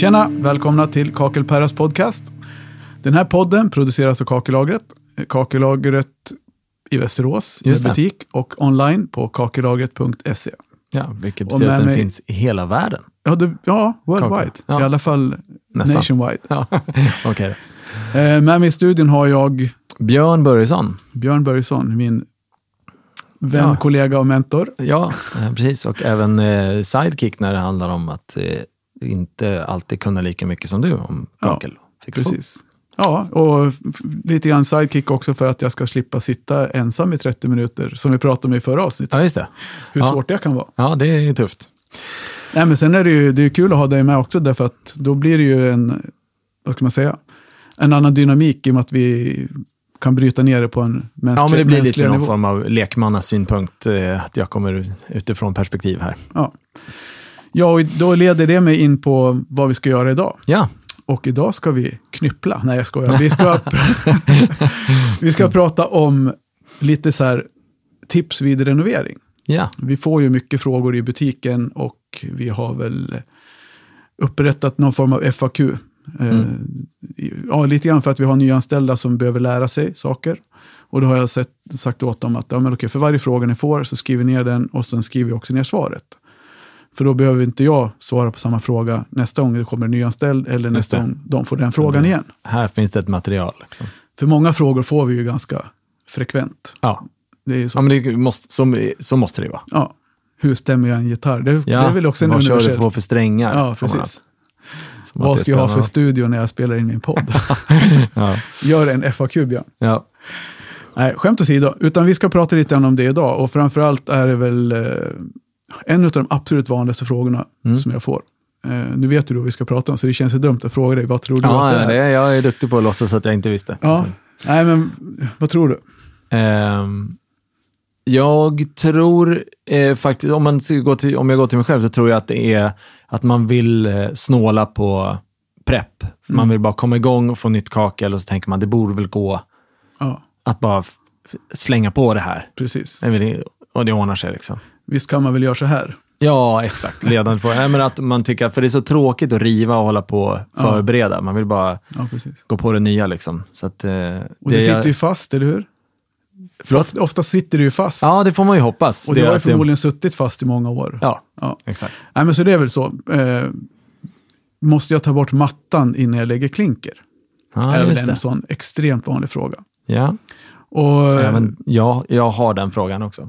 Tjena! Välkomna till Kakelperras podcast. Den här podden produceras av Kakellagret. Kakellagret i Västerås, det. butik och online på kakellagret.se. Ja, vilket Och betyder att den mig- finns i hela världen. Ja, du, ja worldwide. Ja. I alla fall Nästan. nationwide. Ja. Okej. Eh, med mig i studion har jag Björn Börjesson. Björn Börjesson, min vän, Ja. kollega och mentor. Ja, eh, precis. Och även eh, sidekick när det handlar om att eh, inte alltid kunna lika mycket som du om Ja, kakel. Fixation. Precis. Ja, och lite grann sidekick också för att jag ska slippa sitta ensam i 30 minuter, som vi pratade om i förra avsnittet. Ja, just det. Hur Ja. svårt det kan vara. Ja, det är tufft. Nej, men sen är det ju det är kul att ha dig med också, därför att då blir det ju en, vad ska man säga, en annan dynamik i och med att vi kan bryta ner det på en mänsklig, Ja, men det blir lite någon nivå. form av lekmannasynpunkt, eh, att jag kommer utifrån perspektiv här. Ja. Ja, och då leder det mig in på vad vi ska göra idag. Ja, Och idag ska vi knyppla. Nej, jag skojar. Vi ska, vi ska prata om lite så här tips vid renovering. ja, Vi får ju mycket frågor i butiken och vi har väl upprättat någon form av FAQ. Eh, Ja, lite grann för att vi har nyanställda som behöver lära sig saker. Och då har jag sett, sagt åt dem att ja, men okej, för varje fråga ni får så skriver ner den och sen skriver jag också ner svaret. För då behöver inte jag svara på samma fråga nästa gång det kommer en nyanställd eller nästa gång de får den frågan igen. här finns det ett material. Liksom. För många frågor får vi ju ganska frekvent. Ja. Det är så. ja, men det måste, så, så måste det vara. Ja. Hur stämmer jag en gitarr? Det, Ja, det är väl också en vad kör du på för strängar? Ja, precis. Vad ska jag ha för studio när jag spelar in min podd? Ja, Gör en FAQ, Björn. ja. Nej, skämt åsido. Utan vi ska prata lite om det idag. Och framförallt är det väl eh, en av de absolut vanligaste frågorna Mm. som jag får. Eh, nu vet du vad vi ska prata om, så det känns ju dumt att fråga dig. Vad tror du att Ja, det ja, är? det är, jag är duktig på att låtsas att jag inte visste. Ja. Nej, men vad tror du? ehm, jag tror eh, faktiskt, om, man ska gå till, om jag går till mig själv, så tror jag att det är att man vill eh, snåla på prepp. Man Mm. vill bara komma igång och få nytt kakel och så tänker man det borde väl gå Ja, att bara slänga på det här. precis. Det Och det ordnar sig liksom. Visst kan man väl göra så här? Ja, exakt. Ledande för, nej, men att man tycker, för det är så tråkigt att riva och hålla på och förbereda. Man vill bara Ja, gå på det nya liksom. Så att, eh, Och det, sitter jag- ju fast, eller hur? Förlåt? Ofta, ofta sitter det ju fast. Ja, det får man ju hoppas. och det, har ju att det- förmodligen suttit fast i många år. Ja, Ja. exakt. Nej, men så det är väl så. Eh, måste jag ta bort mattan innan jag lägger klinker? Ja, är väl en det. sån extremt vanlig fråga. Ja, Och, även jag, jag har den frågan också.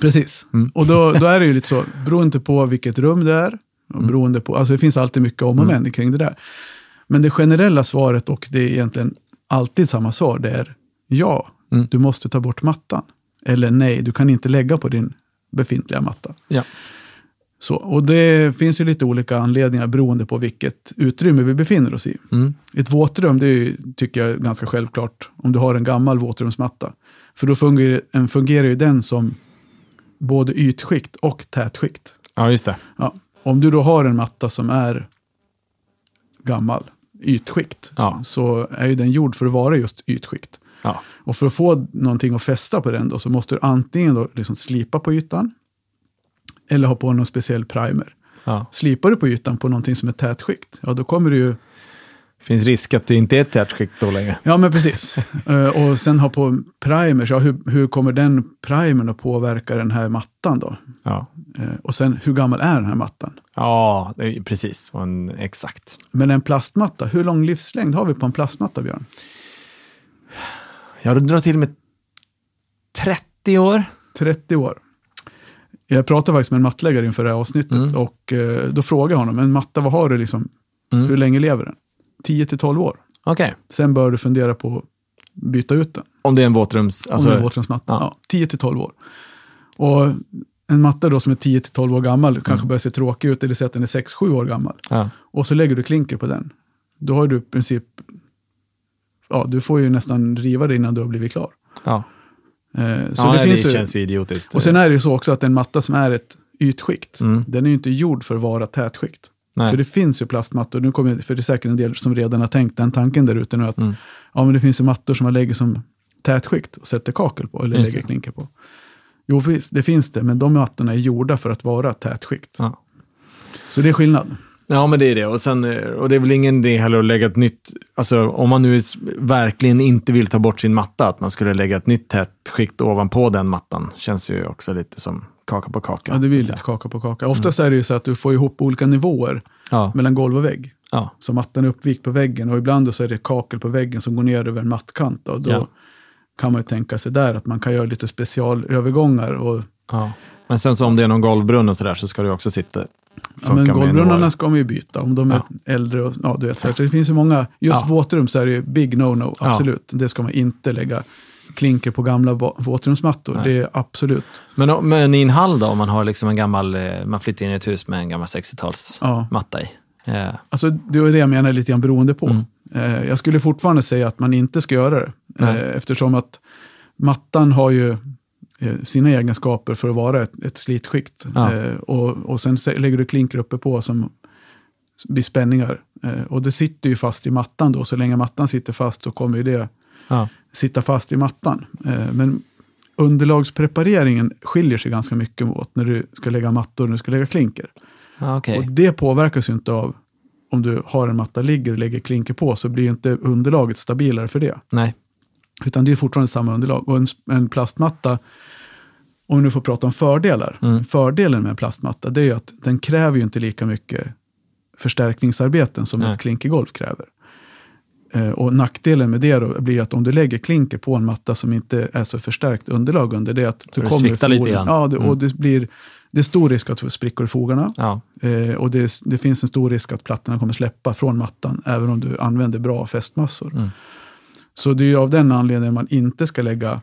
Precis. Mm. Och då, då är det ju lite så, beroende på vilket rum det är, Mm. och beroende på, alltså det finns alltid mycket om och men kring det där. Men det generella svaret, och det är egentligen alltid samma svar, det är ja, Mm. du måste ta bort mattan. Eller nej, du kan inte lägga på din befintliga matta. Ja. Så, och det finns ju lite olika anledningar beroende på vilket utrymme vi befinner oss i. Mm. Ett våtrum, det är ju, tycker jag är ganska självklart om du har en gammal våtrumsmatta. För då fungerar, fungerar ju den som både ytskikt och tätskikt. ja, just det. Ja. Om du då har en matta som är gammal, ytskikt, Ja. så är ju den gjord för att vara just ytskikt. Ja. Och för att få någonting att fästa på den då, så måste du antingen då liksom slipa på ytan, eller ha på någon speciell primer. Ja. Slipar du på ytan på någonting som är tätskikt, ja då kommer du ju Finns risk att det inte är ett tätskikt då längre. Ja, men precis. Eh, och sen ha på primers, ja, hur, hur kommer den primern att påverka den här mattan då? Ja, Eh, och sen, hur gammal är den här mattan? ja precis. Och en, exakt. Men en plastmatta, hur lång livslängd har vi på en plastmatta, Björn? Jag drar till med 30 år. 30 år. Jag pratade faktiskt med en mattläggare inför det här avsnittet Mm. och eh, då frågade jag honom, en matta, vad har du liksom, Mm. hur länge lever den? 10 till 12 år. Okej. Sen bör du fundera på att byta ut den. Om det är en våtrums... Alltså, Alltså, om det är våtrumsmatta. ja. Ja. 10 till 12 år. Och en matta då som är 10 till 12 år gammal Mm. kanske börjar se tråkig ut, eller säga att den är 6-7 år gammal. ja. Och så lägger du klinker på den. Då har du i princip, ja du får ju nästan riva det innan du har blivit klar. Ja. Eh, så ja, det det, finns ju, känns ju idiotiskt. och sen är det ju så också att en matta som är ett ytskikt, Mm. den är ju inte gjord för att vara tätskikt. Nej. Så det finns ju plastmattor, nu kommer, för det är säkert en del som redan har tänkt den tanken där ute nu, att Mm. ja, men det finns ju mattor som man lägger som tätskikt och sätter kakel på, eller Just lägger klinker på. Jo, det finns det, men de mattorna är gjorda för att vara tätskikt. Ja. Så det är skillnad. Ja, men det är det. Och, sen, eh, och det är väl ingen idé heller att lägga ett nytt... Alltså om man nu verkligen inte vill ta bort sin matta, att man skulle lägga ett nytt tätt skikt ovanpå den mattan. Känns ju också lite som kaka på kaka. Ja, det blir lite kaka på kaka. Oftast är det ju så att du får ihop olika nivåer. Ja, mellan golv och vägg. ja, Så mattan är uppvikt på väggen och ibland så är det kakel på väggen som går ner över en mattkant. Och då Ja. kan man ju tänka sig där att man kan göra lite specialövergångar. Och, ja. Men sen så om det är någon golvbrunn och sådär så ska det också sitta... ja, men golvbrunnarna ska man ju byta om de är Ja. äldre. Och, ja, du vet, så här. Så det finns ju många, just Ja. våtrum så är det ju big no-no, absolut. Det ska man inte lägga klinker på gamla våtrumsmattor. Nej. Det är absolut. Men, men i en hall då, om man har liksom en gammal... eh, Man flyttar in i ett hus med en gammal 60-talsmatta Ja. i. Eh, Alltså, det var det jag menar lite grann beroende på. Mm. Eh, jag skulle fortfarande säga att man inte ska göra det. Eh, eftersom att mattan har ju sina egenskaper för att vara ett, ett slitskikt. Ja. Eh, och, och sen lägger du klinker uppe på som blir spänningar. Eh, och det sitter ju fast i mattan då. Så länge mattan sitter fast så kommer ju det ja. sitta fast i mattan. Eh, men underlagsprepareringen skiljer sig ganska mycket åt när du ska lägga mattor och när du ska lägga klinker. Ja, okej. Och det påverkas ju inte av om du har en matta ligger och lägger klinker på så blir inte underlaget stabilare för det. Nej. Utan det är fortfarande samma underlag. Och en, en plastmatta, om vi nu får prata om fördelar. Mm. Fördelen med en plastmatta det är ju att den kräver ju inte lika mycket förstärkningsarbeten som Nej. ett klinkergolv kräver. Eh, och nackdelen med det blir att om du lägger klinker på en matta som inte är så förstärkt underlag under det, att Så det sviktar lite grann. Ja, det, Mm. och det blir det är stor risk att du får sprickor i fogarna. Ja. Eh, och det, det finns en stor risk att plattorna kommer släppa från mattan, även om du använder bra fästmassor. Mm. Så det är av den anledningen man inte ska lägga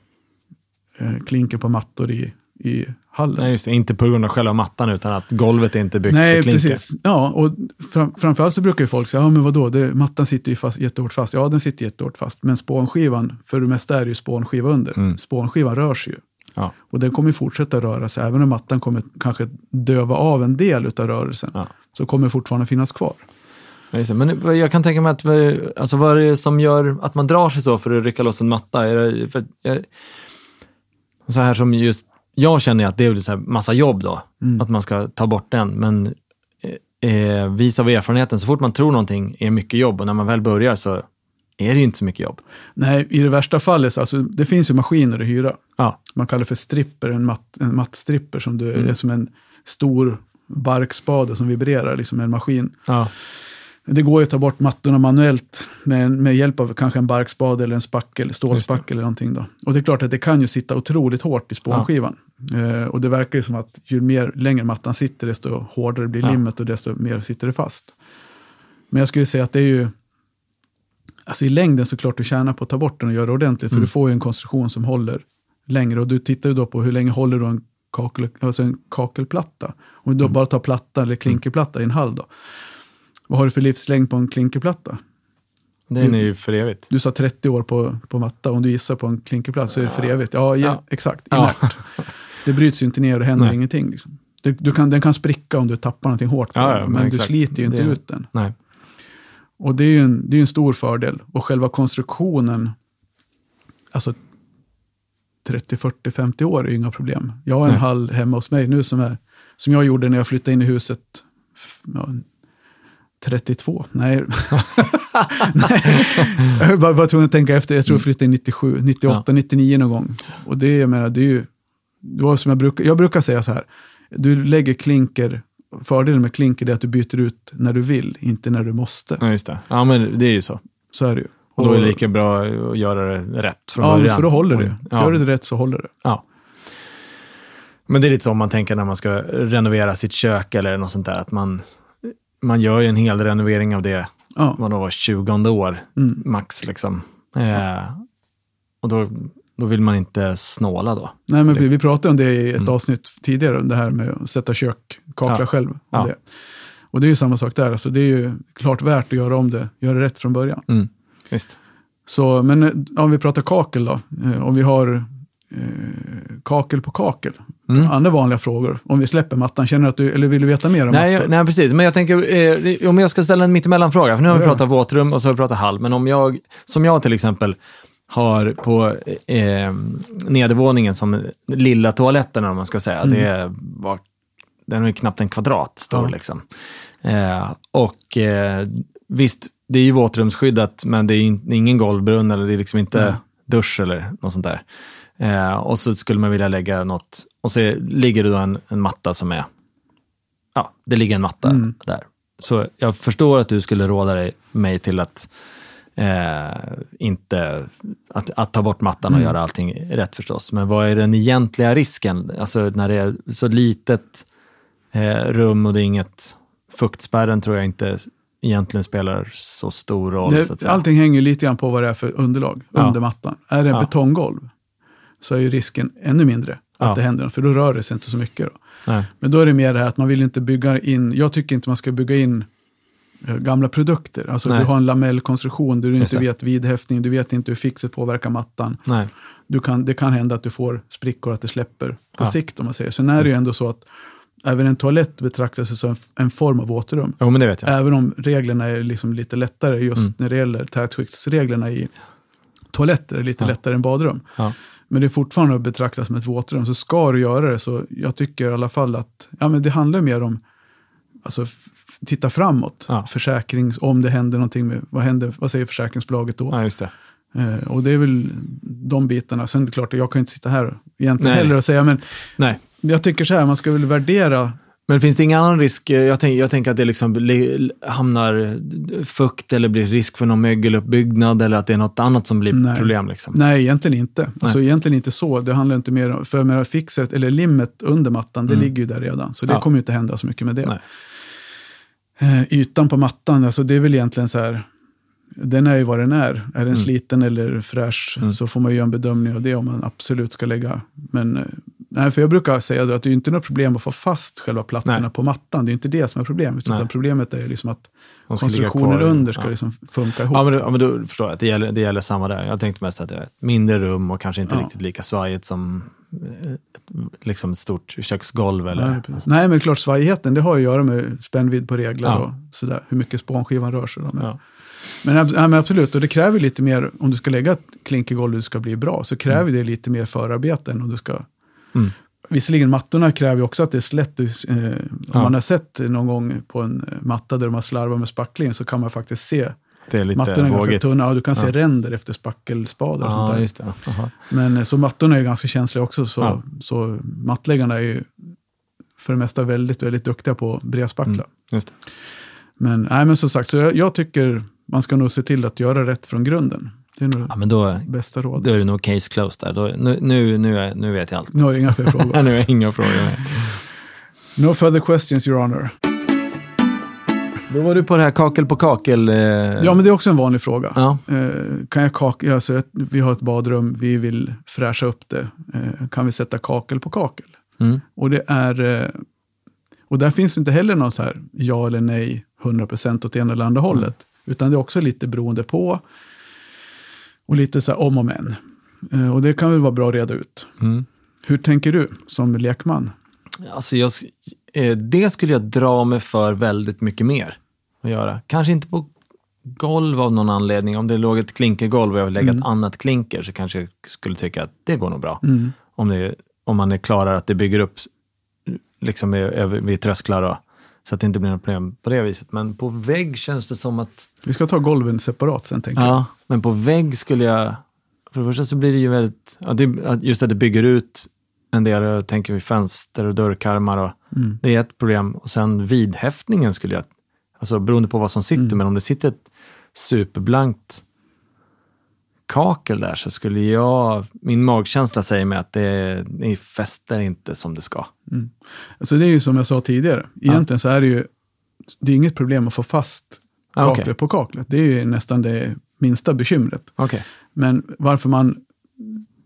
eh, klinker på mattor i, i hallen. Nej, just det. Inte på grund av själva mattan, utan att golvet är inte byggt Nej, för klinker. precis. Ja, och fram, framförallt så brukar ju folk säga, ja men vadå, det, mattan sitter ju fast, jättehårt fast. Ja, den sitter jättehårt fast, men spånskivan, för det mesta är det ju spånskiva under. Mm. Spånskivan rör sig ju. Ja. Och den kommer fortsätta röra sig, även om mattan kommer kanske döva av en del av rörelsen. Ja. Så kommer det fortfarande finnas kvar. Ja. Men jag kan tänka mig att, vi- alltså, vad är det som gör att man drar sig så för att rycka loss en matta? Är det, jag, så här som just, jag känner att det är så här massa jobb då, Mm. att man ska ta bort den. Men eh, eh, vis av erfarenheten, så fort man tror någonting är mycket jobb och när man väl börjar så är det ju inte så mycket jobb. Nej, i det värsta fallet, så- alltså, det finns ju maskiner att hyra. Ja, Man kallar det för stripper, en, matt, en mattstripper som du, Mm. är som en stor barkspade som vibrerar, liksom en maskin. ja, Det går ju att ta bort mattorna manuellt med, med hjälp av kanske en barkspade eller en spackel, stålspackel eller någonting. Då. Och det är klart att det kan ju sitta otroligt hårt i spånskivan. Eh, och det verkar ju som att ju mer, längre mattan sitter, desto hårdare blir Ja. limmet och desto mer sitter det fast. Men jag skulle säga att det är ju, alltså i längden såklart du tjänar på att ta bort den och göra det ordentligt, för Mm. du får ju en konstruktion som håller längre. Och du tittar ju då på hur länge håller då en, kakel, alltså en kakelplatta. Om du då Mm. bara tar platta eller klinkerplatta i en hall då. Vad har du för livslängd på en klinkerplatta? den är ju för evigt. Du sa 30 år på, på matta, om du gissar på en klinkerplatta så är det för evigt. Ja, ja, Ja. exakt. Ja. Det bryts ju inte ner och det händer Nej. ingenting. Liksom. Du, du kan, den kan spricka om du tappar någonting hårt, på Ja, den, men men du sliter ju inte Det- ut den. Nej. Och det är ju en, det är en stor fördel. Och själva konstruktionen, alltså 30, 40, 50 år är ju inga problem. Jag har en Nej. hall hemma hos mig nu som, är, som jag gjorde när jag flyttade in i huset. Ja, 32? Nej. Nej. Jag var bara, bara tvungen att tänka efter. Jag tror jag flyttade in 97, 98, 99 någon gång. Och det, jag menar, det är ju, det var som jag brukar, jag brukar säga så här. Du lägger klinker, fördelen med klinker är att du byter ut när du vill, inte när du måste. Ja, just det. Ja, men det är ju så. Så är det ju. Och då är det lika bra att göra det rätt från Ja, början. för då håller det. Ja. Gör du det rätt så håller det. Ja. Men det är lite så om man tänker när man ska renovera sitt kök eller något sånt där. Att man, man gör ju en hel renovering av det, Ja. vad då, 20 år Mm. max liksom. Eh, och då, då vill man inte snåla då. Nej, men vi, vi pratade om det i ett Mm. avsnitt tidigare, det här med att sätta kök, kakla Ja. själv. Och, Ja. det. och det är ju samma sak där, alltså, det är ju klart värt att göra om det, göra det rätt från början. Mm. Visst. Så, men eh, om vi pratar kakel då, eh, om vi har eh, kakel på kakel, Mm. andra vanliga frågor, om vi släpper mattan, känner du att du, eller vill du veta mer om Nej, mattor? jag, nej, precis. Men jag tänker, eh, om jag ska ställa en mittemellan-fråga, för nu har vi Ja. pratat våtrum och så har vi pratat hall, men om jag, som jag till exempel, har på eh, nedervåningen som lilla toaletten, om man ska säga, Mm. det var den är knappt en kvadrat stor. Ja. Liksom. Eh, och eh, visst, det är ju våtrumsskyddat, men det är in, ingen golvbrunn eller det är liksom inte Nej. dusch eller något sånt där. Eh, och så skulle man vilja lägga något, och så ligger det då en, en matta som är, ja, det ligger en matta Mm. där. Så jag förstår att du skulle råda dig, mig till att eh, inte, att, att ta bort mattan och Mm. göra allting rätt förstås. Men vad är den egentliga risken? Alltså när det är så litet eh, rum och det är inget, fuktspärren tror jag inte egentligen spelar så stor roll. så Det, säga. allting hänger lite grann på vad det är för underlag Ja. under mattan. Är det en Ja. betonggolv så är ju risken ännu mindre att Ja. det händer något, för då rör det sig inte så mycket. Då. Men då är det mer det här att man vill inte bygga in, jag tycker inte man ska bygga in eh, gamla produkter. Alltså Nej. du har en lamellkonstruktion där du Just inte det. vet vidhäftning, du vet inte hur fixet påverkar mattan. Nej. Du kan, det kan hända att du får sprickor, att det släpper på Ja. sikt om man säger. Sen är det ju ändå så att även en toalett betraktas som en, en form av våtrum. Jo, men det vet jag. Även om reglerna är liksom lite lättare just Mm. när det gäller tätskiktsreglerna i toaletter är lite Ja. lättare än badrum. Ja. Men det är fortfarande att betrakta som ett våtrum, så ska du göra det så jag tycker i alla fall att ja, men det handlar mer om alltså, titta framåt. Ja. Försäkrings, om det händer någonting, med, vad, händer, vad säger försäkringsbolaget då? Ja, just det. Eh, och det är väl de bitarna. Sen är det klart, jag kan inte sitta här egentligen Nej. heller och säga, men Nej. jag tycker så här, man ska väl värdera Men finns det ingen annan risk? Jag, tänk, jag tänker att det liksom li- hamnar fukt eller blir risk för någon mögeluppbyggnad eller att det är något annat som blir Nej. problem. Liksom. Nej, egentligen inte. Alltså egentligen inte så. Det handlar inte mer om, för menar, fixet eller limmet under mattan, det Mm. ligger ju där redan. Så det Ja. kommer inte hända så mycket med det. Nej. Eh, ytan på mattan, alltså det är väl egentligen så här, den är ju vad den är. Är den Mm. sliten eller fräsch Mm. så får man ju göra en bedömning av det om man absolut ska lägga. Men eh, nej, för jag brukar säga att det är inte något problem att få fast själva plattorna Nej. på mattan. Det är inte det som är problemet. Utan Nej. problemet är liksom att konstruktionen under ska ja. liksom funka ihop. Ja, men, ja, men då förstår jag att det gäller, det gäller samma där. Jag tänkte mest att det är ett mindre rum och kanske inte Ja. riktigt lika svajigt som eh, ett, liksom ett stort köksgolv. Eller, Nej, precis. Nej, men klart svajigheten, det har att göra med spännvidd på regler Ja. och sådär. Hur mycket spånskivan rör sig. Då. Men, men, men absolut, och det kräver lite mer, om du ska lägga ett klinkergolv och det ska bli bra, så kräver Mm. det lite mer förarbete än om du ska... Mm. Visserligen mattorna kräver ju också att det är slätt. Eh, om Ja. man har sett någon gång på en eh, matta där de har slarvat med spacklingen så kan man faktiskt se, Det är lite mattorna är ganska vågigt. tunna, ja, du kan se Ja. ränder efter spackelspadar och sånt Ja, där. just det. Aha. Men eh, så mattorna är ganska känsliga också, så, Ja. så mattläggarna är ju för det mesta väldigt, väldigt duktiga på att brevspackla. Mm. Just det. Men, nej, men som sagt, så jag, jag tycker man ska nog se till att göra rätt från grunden. Det är nog Ja, men då, bästa råd. då är det nog case closed där. Då, nu, nu, nu, är, nu vet jag allt. Nu har jag inga fler frågor. nu har jag inga frågor. mer. No further questions, your honor. Då var du på det här kakel på kakel. Eh, Ja, men det är också en vanlig fråga. ja. Eh, kan jag kaka, alltså, vi har ett badrum, vi vill fräscha upp det. Eh, kan vi sätta kakel på kakel? Mm. Och det är... Eh, och där finns inte heller någon så här ja eller nej, 100% åt ena eller andra hållet. Utan det är också lite beroende på. Och lite så här om och men. Eh, och det kan väl vara bra att reda ut. Mm. Hur tänker du som lekman? Alltså jag, eh, det skulle jag dra mig för väldigt mycket mer att göra. Kanske inte på golv av någon anledning. Om det låg ett klinkergolv och jag vill lägga Mm. ett annat klinker så kanske jag skulle tycka att det går nog bra. Mm. Om, det, om man är klar att det bygger upp liksom vid, vid trösklar och, så att det inte blir något problem på det viset. Men på vägg känns det som att Vi ska ta golven separat sen tänker jag. Ja, men på vägg skulle jag... För det första så blir det ju väldigt... Ja, just att det bygger ut en del, jag tänker vid fönster och dörrkarmar och Mm. det är ett problem. Och sen vidhäftningen skulle jag... Alltså beroende på vad som sitter, Mm. men om det sitter ett superblankt kakel där så skulle jag... Min magkänsla säger mig att det, det fäster inte som det ska. Mm. Alltså det är ju som jag sa tidigare. Egentligen så är det ju det är inget problem att få fast Ah, kaklet okej. på kaklet. Det är ju nästan det minsta bekymret. Okej. Men varför man,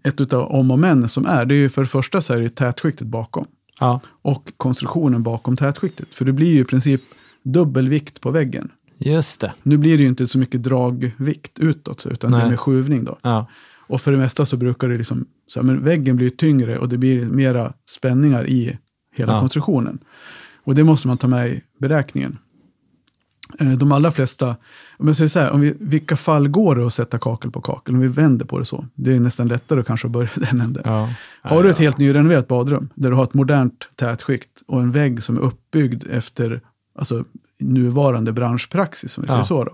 ett utav om och men som är, det är ju för det första så är det tätskiktet bakom. Ja, Och konstruktionen bakom tätskiktet. För det blir ju i princip dubbel vikt på väggen. just det. Nu blir det ju inte så mycket dragvikt utåt, utan det Nej. är med skjuvning då. Ja, Och för det mesta så brukar det liksom, så här, men väggen blir tyngre och det blir mera spänningar i hela Ja. konstruktionen. Och det måste man ta med i beräkningen. Eh, De allra flesta, om jag säger så här, om vi, vilka fall går det att sätta kakel på kakel? Om vi vänder på det så. Det är nästan lättare kanske att börja i den änden. Ja. Har du ett helt nyrenoverat badrum där du har ett modernt tätskikt och en vägg som är uppbyggd efter alltså, nuvarande branschpraxis, om vi säger Ja. så, då,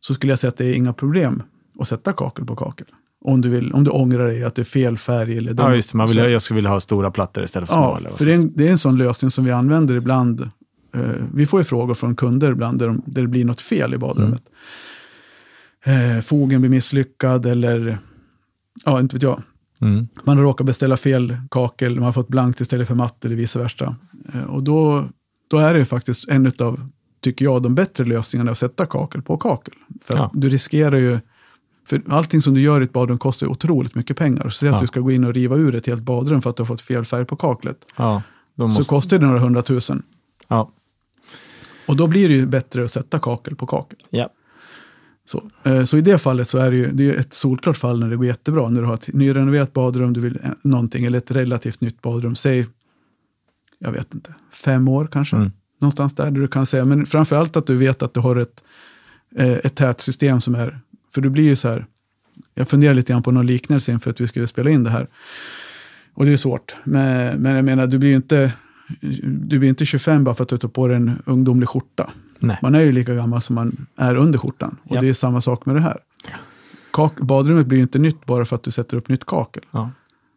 så skulle jag säga att det är inga problem att sätta kakel på kakel. Om du, vill, om du ångrar dig att det är fel färg. Eller Ja, just det. Man vill, jag skulle vilja ha stora plattor istället för små. Ja, vad för det är, en, det är en sån lösning som vi använder ibland. Eh, vi får ju frågor från kunder ibland där, de, där det blir något fel i badrummet. Eh, fogen blir misslyckad eller, ja, inte vet jag. Mm. Man har råkat beställa fel kakel, man har fått blankt istället för matt eller vice versa. Eh, och då, då är det ju faktiskt en av, tycker jag, de bättre lösningarna att sätta kakel på kakel. För Ja. du riskerar ju, för allting som du gör i ett badrum kostar ju otroligt mycket pengar. Så säg att Ja. du ska gå in och riva ur ett helt badrum för att du har fått fel färg på kaklet. Ja, måste, Så kostar det några hundratusen. ja. Och då blir det ju bättre att sätta kakel på kakel. Ja. Så, eh, så i det fallet så är det ju det är ett solklart fall när det går jättebra. När du har ett nyrenoverat badrum, du vill eh, någonting, eller ett relativt nytt badrum. Säg, jag vet inte, fem år kanske. Mm. Någonstans där, där du kan säga. Men framför allt att du vet att du har ett, eh, ett tätt system som är, för du blir ju så här, jag funderar lite grann på någon liknelse inför att vi skulle spela in det här. Och det är svårt, men, men jag menar, du blir ju inte, du blir inte 25 bara för att du tar på dig en ungdomlig skjorta. Nej. Man är ju lika gammal som man är under skjortan. Och Ja. det är samma sak med det här. Kak- badrummet blir ju inte nytt bara för att du sätter upp nytt kakel. Ja.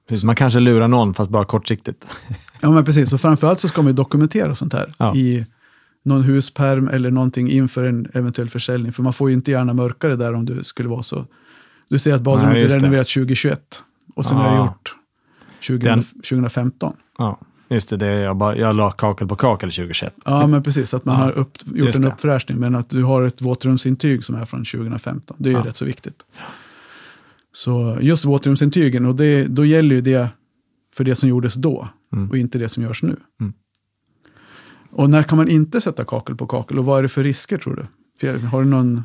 Precis, man kanske lurar någon, fast bara kortsiktigt. Ja, men precis. Och framförallt så ska man ju dokumentera sånt här Ja. i någon husperm eller någonting inför en eventuell försäljning. För man får ju inte gärna mörka det där om du skulle vara så. Du säger att badrummet Nej, är renoverat 2021 och sen är det Ja. gjort 20, Den- 2015. Ja, just det. det jag, bara, jag la kakel på kakel 2021. Ja, men precis. Att man Ja, har upp, gjort just en uppfräschning, men att du har ett våtrumsintyg som är från 2015. Det är ju Ja. rätt så viktigt. Så just våtrumsintygen, och det, då gäller ju det för det som gjordes då Mm. och inte det som görs nu. Mm. Och när kan man inte sätta kakel på kakel och vad är det för risker tror du? Har du någon...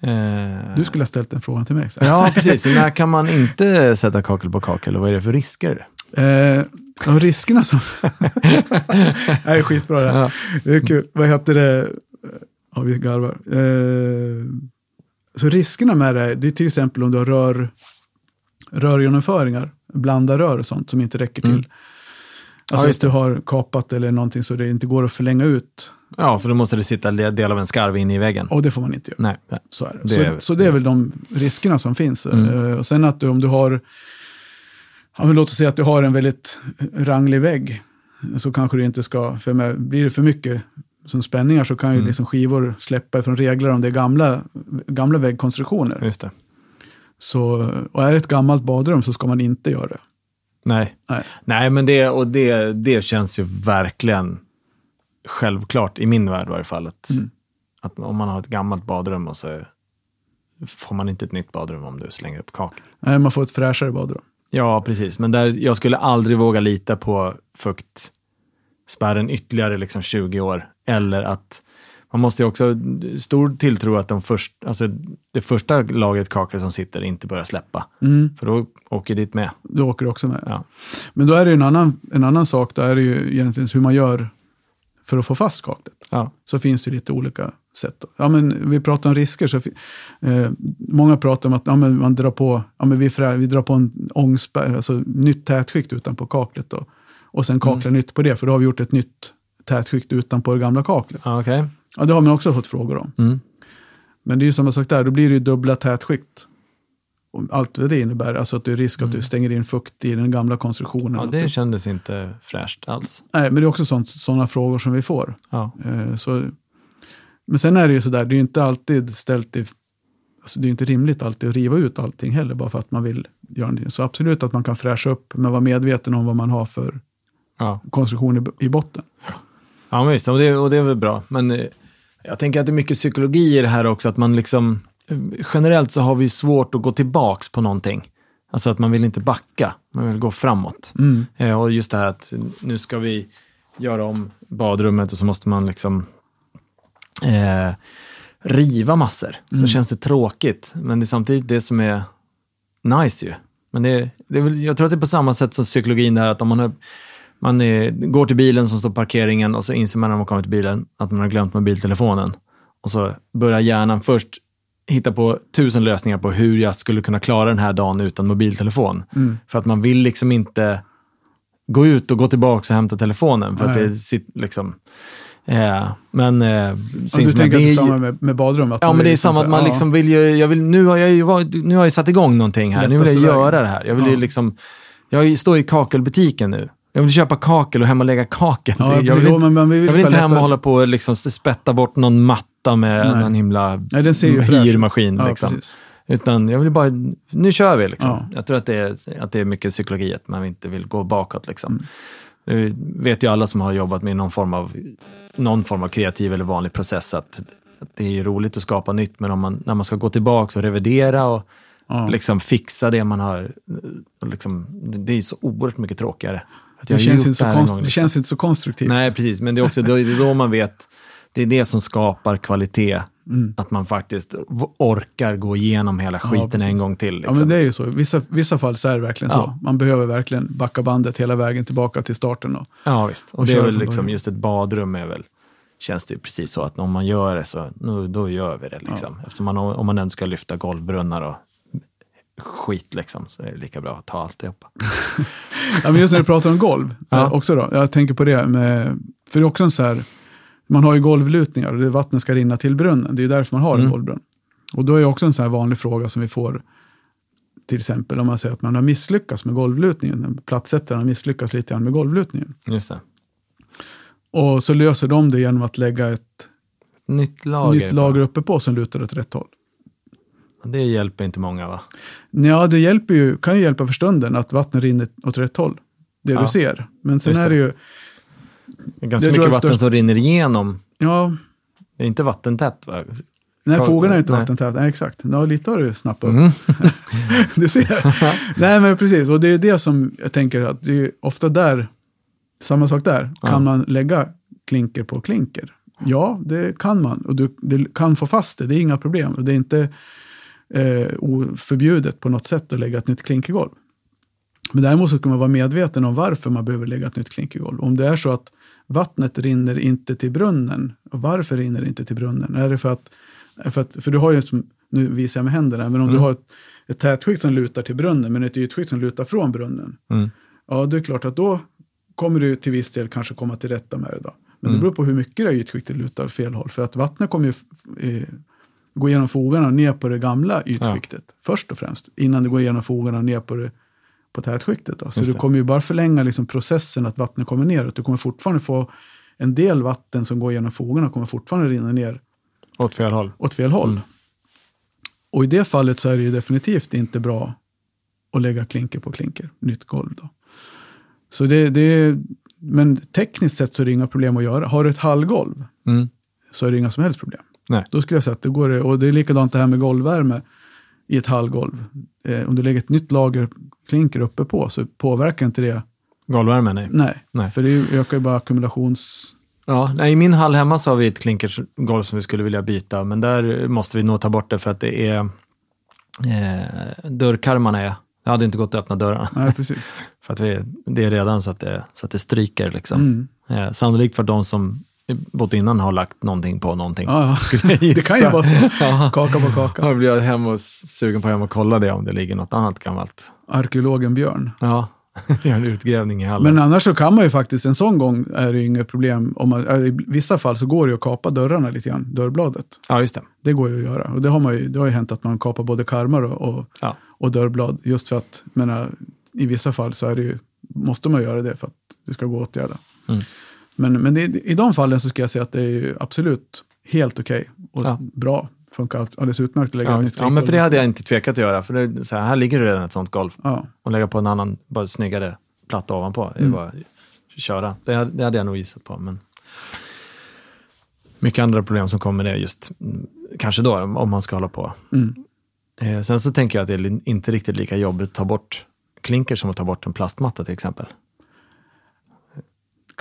Eh, Du skulle ha ställt den frågan till mig. Ja, precis. När kan man inte sätta kakel på kakel och vad är det för risker? Eh, ja, riskerna som... det är skitbra det här. Ja. Det är kul. Vad heter det? Ja, vi garvar. Eh, så riskerna med det, det är till exempel om du har rör, rörgenomföringar, blanda rör och sånt som inte räcker till. Mm. Alltså Ja, att du har kapat eller någonting så det inte går att förlänga ut. Ja, för då måste det sitta del av en skarv inne i väggen. Och det får man inte göra. Nej. nej. Så, är det. Det så, är- så det är väl de riskerna som finns. Mm. Eh, och sen att du, om du har, ja, men låt oss säga att du har en väldigt ranglig vägg, så kanske du inte ska, för med, blir det för mycket som spänningar så kan ju Mm. liksom skivor släppa ifrån regler om det är gamla, gamla väggkonstruktioner. Just det. Så, och är det ett gammalt badrum så ska man inte göra det. Nej. Nej. Nej, men det, och det, det känns ju verkligen självklart, i min värld i varje fall, att, Mm. att om man har ett gammalt badrum och så får man inte ett nytt badrum om du slänger upp kakel. Nej, man får ett fräschare badrum. Ja, precis. Men där, jag skulle aldrig våga lita på fuktspärren ytterligare liksom 20 år. Eller att man måste ju också stor tilltro att de först, alltså det första lagret kakel som sitter inte börjar släppa. Mm, För då åker dit med. du åker också med. Ja. Men då är det en annan, en annan sak, då är det ju egentligen hur man gör för att få fast kaklet. Ja. så finns det lite olika sätt. Ja, men vi pratar om risker. Så, eh, många pratar om att ja, men man drar på, ja, men vi, frä, vi drar på en ångspärr, alltså nytt tätskikt utanpå kaklet. Då, och sen kaklar nytt på det, för då har vi gjort ett nytt tätskikt utanpå det gamla kaklet. Okej. Ja, det har man också fått frågor om. Mm. Men det är ju samma sak där, då blir det ju dubbla tätskikt. Allt vad det innebär, alltså att det är risk att du stänger in fukt i den gamla konstruktionen. Ja, det du- kändes inte fräscht alls. Nej, men det är också sådana frågor som vi får. Ja. Eh, Så, men sen är det ju sådär, det är inte alltid ställt i... Alltså det är inte rimligt alltid att riva ut allting heller, bara för att man vill göra någonting. Så absolut att man kan fräscha upp, men vara medveten om vad man har för Ja. konstruktion i, botten. Ja, men visst. Och det, och det är väl bra. Men eh, jag tänker att det är mycket psykologi i det här också. Att man liksom, generellt så har vi svårt att gå tillbaks på någonting. Alltså att man vill inte backa, man vill gå framåt. Mm. Eh, och just det här att nu ska vi göra om badrummet och så måste man liksom eh, riva massor. Så känns det tråkigt, men det är samtidigt det som är nice ju. Men det, det är väl, jag tror att det är på samma sätt som psykologin där, att om man, har, man är, går till bilen som står på parkeringen och så inser man när man kommer till bilen att man har glömt mobiltelefonen. Och så börjar hjärnan först hitta på tusen lösningar på hur jag skulle kunna klara den här dagen utan mobiltelefon. Mm. För att man vill liksom inte gå ut och gå tillbaka och hämta telefonen. För att det sit, liksom... Eh, men... Eh, du tänker att det är samma med, med badrum? Ja, men det är vill samma att man ja. liksom vill ju, jag vill, nu har jag ju varit, nu har jag satt igång någonting här, nu vill jag Lättaste göra vägen. det här. Jag vill ju Ja. liksom, jag står i kakelbutiken nu. Jag vill köpa kakel och hem och lägga kakel. Ja, jag vill, jo, inte, men man vill jag vill inte hem och hålla på och liksom spätta bort någon matta med Nej. någon himla Nej, den ser ju fräsch ut. hyrmaskin. Ja, liksom. Utan jag vill bara, nu kör vi liksom. Ja. Jag tror att det, är, att det är mycket psykologi, att man inte vill gå bakåt liksom. Mm. Det vet ju alla som har jobbat med någon form av, någon form av kreativ eller vanlig process att, att det är roligt att skapa nytt, men om man, när man ska gå tillbaka och revidera och Ja. liksom fixa det man har, liksom, det det är så oerhört mycket tråkigare. Att jag Det, känns inte så en konst, det liksom. känns inte så konstruktivt. Nej, precis. Men det är också då, det är då man vet, det är det som skapar kvalitet. Mm. Att man faktiskt orkar gå igenom hela Ja, skiten precis. en gång till. Ja, Liksom. men det är ju så. I vissa, vissa fall så är det verkligen Ja. så. Man behöver verkligen backa bandet hela vägen tillbaka till starten. Och, Ja, visst. Och, Och det är väl liksom, just ett badrum är väl, känns det ju precis så att om man gör det så, nu, då gör vi det liksom. Eftersom man, om man ändå ska lyfta golvbrunnar och skit liksom, så är det lika bra att ta alltihopa. ja, men just när du pratar om golv, Ja. eh, också då, jag tänker på det, med, för det är också en så här, man har ju golvlutningar och det vattnet ska rinna till brunnen. Det är därför man har en Mm. golvbrunn. Och då är också en så här vanlig fråga som vi får, till exempel om man säger att man har misslyckats med golvlutningen, plattsättaren har misslyckats lite grann med golvlutningen. Just det. Och så löser de det genom att lägga ett Nytt lager. nytt lager uppe på som lutar åt rätt håll. Det hjälper inte många va? Ja, det hjälper ju, kan ju hjälpa för stunden att vattnet rinner åt rätt håll. Det Ja. du ser. Men sen Just är det ju, Det är ganska mycket vatten störst- som rinner igenom. ja, Det är inte vattentätt va? nej, fogarna är inte vattentäta. Nej, exakt. Ja, lite har du snappat upp. Mm. Du ser. nej, men precis. Och det är det som jag tänker att det är ofta där, samma sak där, Ja. kan man lägga klinker på klinker? Ja, det kan man. Och du, du kan få fast det, det är inga problem. Och det är inte eh, oförbjudet på något sätt att lägga ett nytt klinkergolv. Men däremot så ska man vara medveten om varför man behöver lägga ett nytt klinkergolv. Om det är så att vattnet rinner inte till brunnen, och varför rinner det inte till brunnen? Är det för att, för, att, för du har ju, nu visar jag med händerna, men om du Mm. har ett, ett tätskikt som lutar till brunnen, men ett ytskikt som lutar från brunnen, Mm. ja, det är klart att då kommer du till viss del kanske komma till rätta med det. Då. Men Mm. det beror på hur mycket det ytskiktet lutar åt fel håll. För att vattnet kommer ju eh, gå igenom fogarna ner på det gamla ytskiktet först och främst, innan det går igenom fogarna ner på, det, på tätskiktet. Då. Så Just du kommer ju bara förlänga liksom processen att vattnet kommer neråt. Du kommer fortfarande få en del vatten som går igenom fogarna kommer fortfarande rinna ner Åt fel håll. åt fel håll. Mm. Och i det fallet så är det ju definitivt inte bra att lägga klinker på klinker, nytt golv då. Så det, det, men tekniskt sett så är det inga problem att göra. Har du ett hallgolv Mm. så är det inga som helst problem. Nej. Då skulle jag säga att det går, och det är likadant det här med golvvärme i ett hallgolv. Eh, om du lägger ett nytt lager klinker uppe på så påverkar inte det, Golvvärme, nej. nej, Nej. för det ökar ju bara ackumulations... Ja, nej, I min hall hemma så har vi ett klinkersgolv som vi skulle vilja byta, men där måste vi nog ta bort det för att det är eh, dörrkarmarna är, jag hade inte gått att öppna dörrarna. Nej, precis. För att vi, det är redan så att det, så att det stryker. Liksom. Mm. Eh, sannolikt för de som bott innan har lagt någonting på någonting. Ja, Det kan ju vara så. Kaka på kaka. Jag blir hem och sugen på att hem och kolla det om det ligger något annat gammalt. Arkeologen Björn. Ja, gör en utgrävning i hallen. Men annars så kan man ju faktiskt, en sån gång är det ju inget problem. Om man, I vissa fall så går det ju att kapa dörrarna lite grann, dörrbladet. ja, just det. Det går ju att göra. Och det har, man ju, det har ju hänt att man kapar både karmar och, och, Ja. och dörrblad. Just för att, menar, i vissa fall så är det ju, måste man göra det för att det ska gå att åtgärda. Mm. Men, men det, i de fallen så ska jag säga att det är ju absolut helt okej och Ja. bra. Funkar alldeles utmärkt att lägga Ja, ett nytt ja, men för det hade jag inte tvekat att göra. För det, så här, här ligger det redan ett sånt golv. Ja. Och lägga på en annan, bara snyggare platta ovanpå. Mm. bara köra. Det, hade- det hade jag nog gissat på. Men mycket andra problem som kommer med det just, mm, kanske då, om man ska hålla på. Mm. Eh, sen så tänker jag att det är inte riktigt lika jobbigt att ta bort klinker som att ta bort en plastmatta till exempel.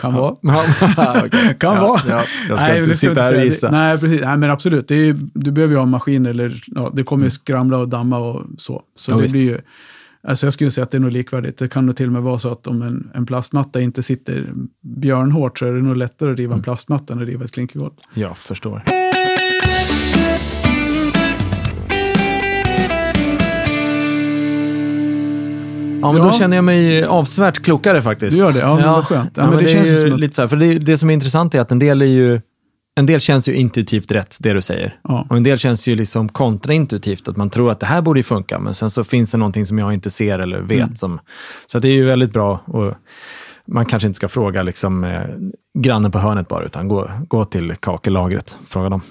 Kan vara. Ja, okej. Kan ja, vara. Ja, jag ska Nej, inte sitta här och gissa. Nej, precis. Nej, men absolut. Det är, du behöver ju ha en maskin eller ja, det kommer ju Mm. skramla och damma och så. Så det visst. blir ju, alltså jag skulle säga att det är nog likvärdigt. Det kan nog till och med vara så att om en, en plastmatta inte sitter björnhårt så är det nog lättare att riva Mm. en plastmatta än att riva ett klinkergolv. Jag förstår. Ja, men Ja. då känner jag mig avsevärt klokare faktiskt. Du gör det? Ja, men vad skönt. Ja, men det är känns ju ju att- lite så här, för det, det som är intressant är att en del är ju en del känns ju intuitivt rätt, det du säger. Ja. Och en del känns ju liksom kontraintuitivt, att man tror att det här borde ju funka, men sen så finns det någonting som jag inte ser eller vet. Mm. Som, så det är ju väldigt bra. Och man kanske inte ska fråga liksom, eh, grannen på hörnet bara, utan gå, gå till kakellagret och fråga dem.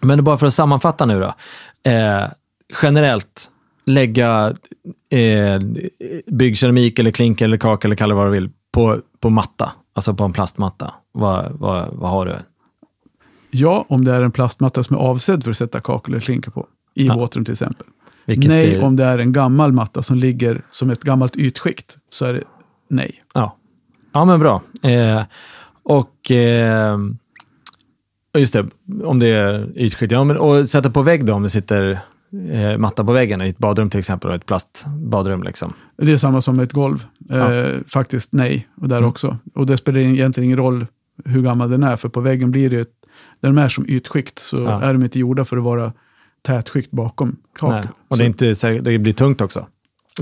Men bara för att sammanfatta nu då. Eh, generellt, lägga eh, byggkeramik eller klinker eller kakel eller kalla vad du vill på, på matta, alltså på en plastmatta. Vad, vad, vad har du? Ja, om det är en plastmatta som är avsedd för att sätta kakel eller klinker på. I Ja. våtrum till exempel. Vilket nej, är, om det är en gammal matta som ligger som ett gammalt ytskikt. Så är det nej. Ja. ja, men bra. Eh, och eh, just det, om det är ytskikt. Ja, men, och sätta på vägg då, om det sitter eh, matta på väggen i ett badrum till exempel, och ett plastbadrum. Liksom. Det är samma som ett golv. Ja. Eh, faktiskt nej, och där Mm. också. Och det spelar egentligen ingen roll hur gammal den är, för på väggen blir det, när de är som ytskikt så Ja. är de inte gjorda för att vara tätskikt bakom. Nej. Och det, är inte, säkert- det blir tungt också.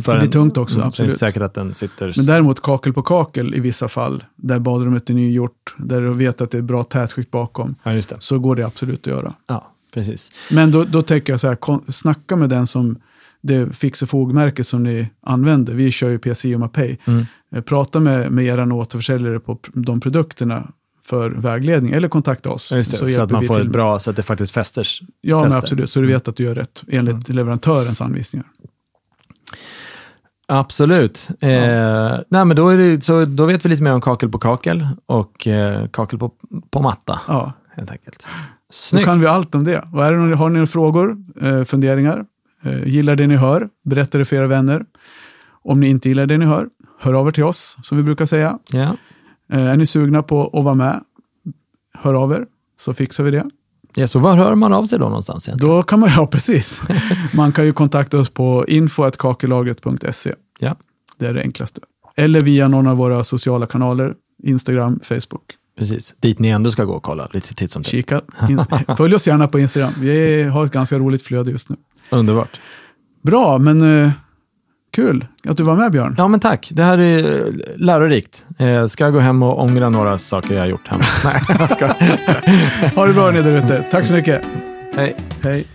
För Det blir en- tungt också, Mm, så Det är absolut. inte säkert att den sitter... Men däremot kakel på kakel i vissa fall, där badrummet är nygjort, där du vet att det är bra tätskikt bakom, Ja, så går det absolut att göra. Ja, precis. Men då, då tänker jag så här, snacka med den som det fix och fogmärke som ni använder. Vi kör ju PCI och Mapei. Mm. Eh, Prata med, med era återförsäljare på de produkterna för vägledning, eller kontakta oss. Ja, det. Så, hjälper att man får ett bra, så att det faktiskt fästers. Ja, men fäster. absolut. Så du vet att du gör rätt enligt leverantörens anvisningar. Absolut. Eh, nej, men då, är det, så, då vet vi lite mer om kakel på kakel och eh, kakel på, på matta, Ja, helt enkelt. Då Snyggt. kan vi allt om det. Och är det, har ni några frågor, eh, funderingar, eh, gillar det ni hör, berätta det för era vänner. Om ni inte gillar det ni hör, hör av er till oss, som vi brukar säga. Ja. Eh, är ni sugna på att vara med, hör av er, så fixar vi det. Ja, så var hör man av sig då någonstans egentligen? Då kan man, ja precis. Man kan ju kontakta oss på info.kakellagret.se. Ja, Det är det enklaste. Eller via någon av våra sociala kanaler, Instagram, Facebook. Precis. Dit ni ändå ska gå och kolla lite titt som. Inst- Följ oss gärna på Instagram. Vi har ett ganska roligt flöde just nu. Underbart. Bra, men eh, kul att du var med Björn. Ja, men tack. Det här är eh, lärorikt. Eh, ska jag gå hem och ångra några saker jag har gjort hemma? Nej, jag ska. Ha det bra ni där ute. Tack så mycket. Hej. Hej.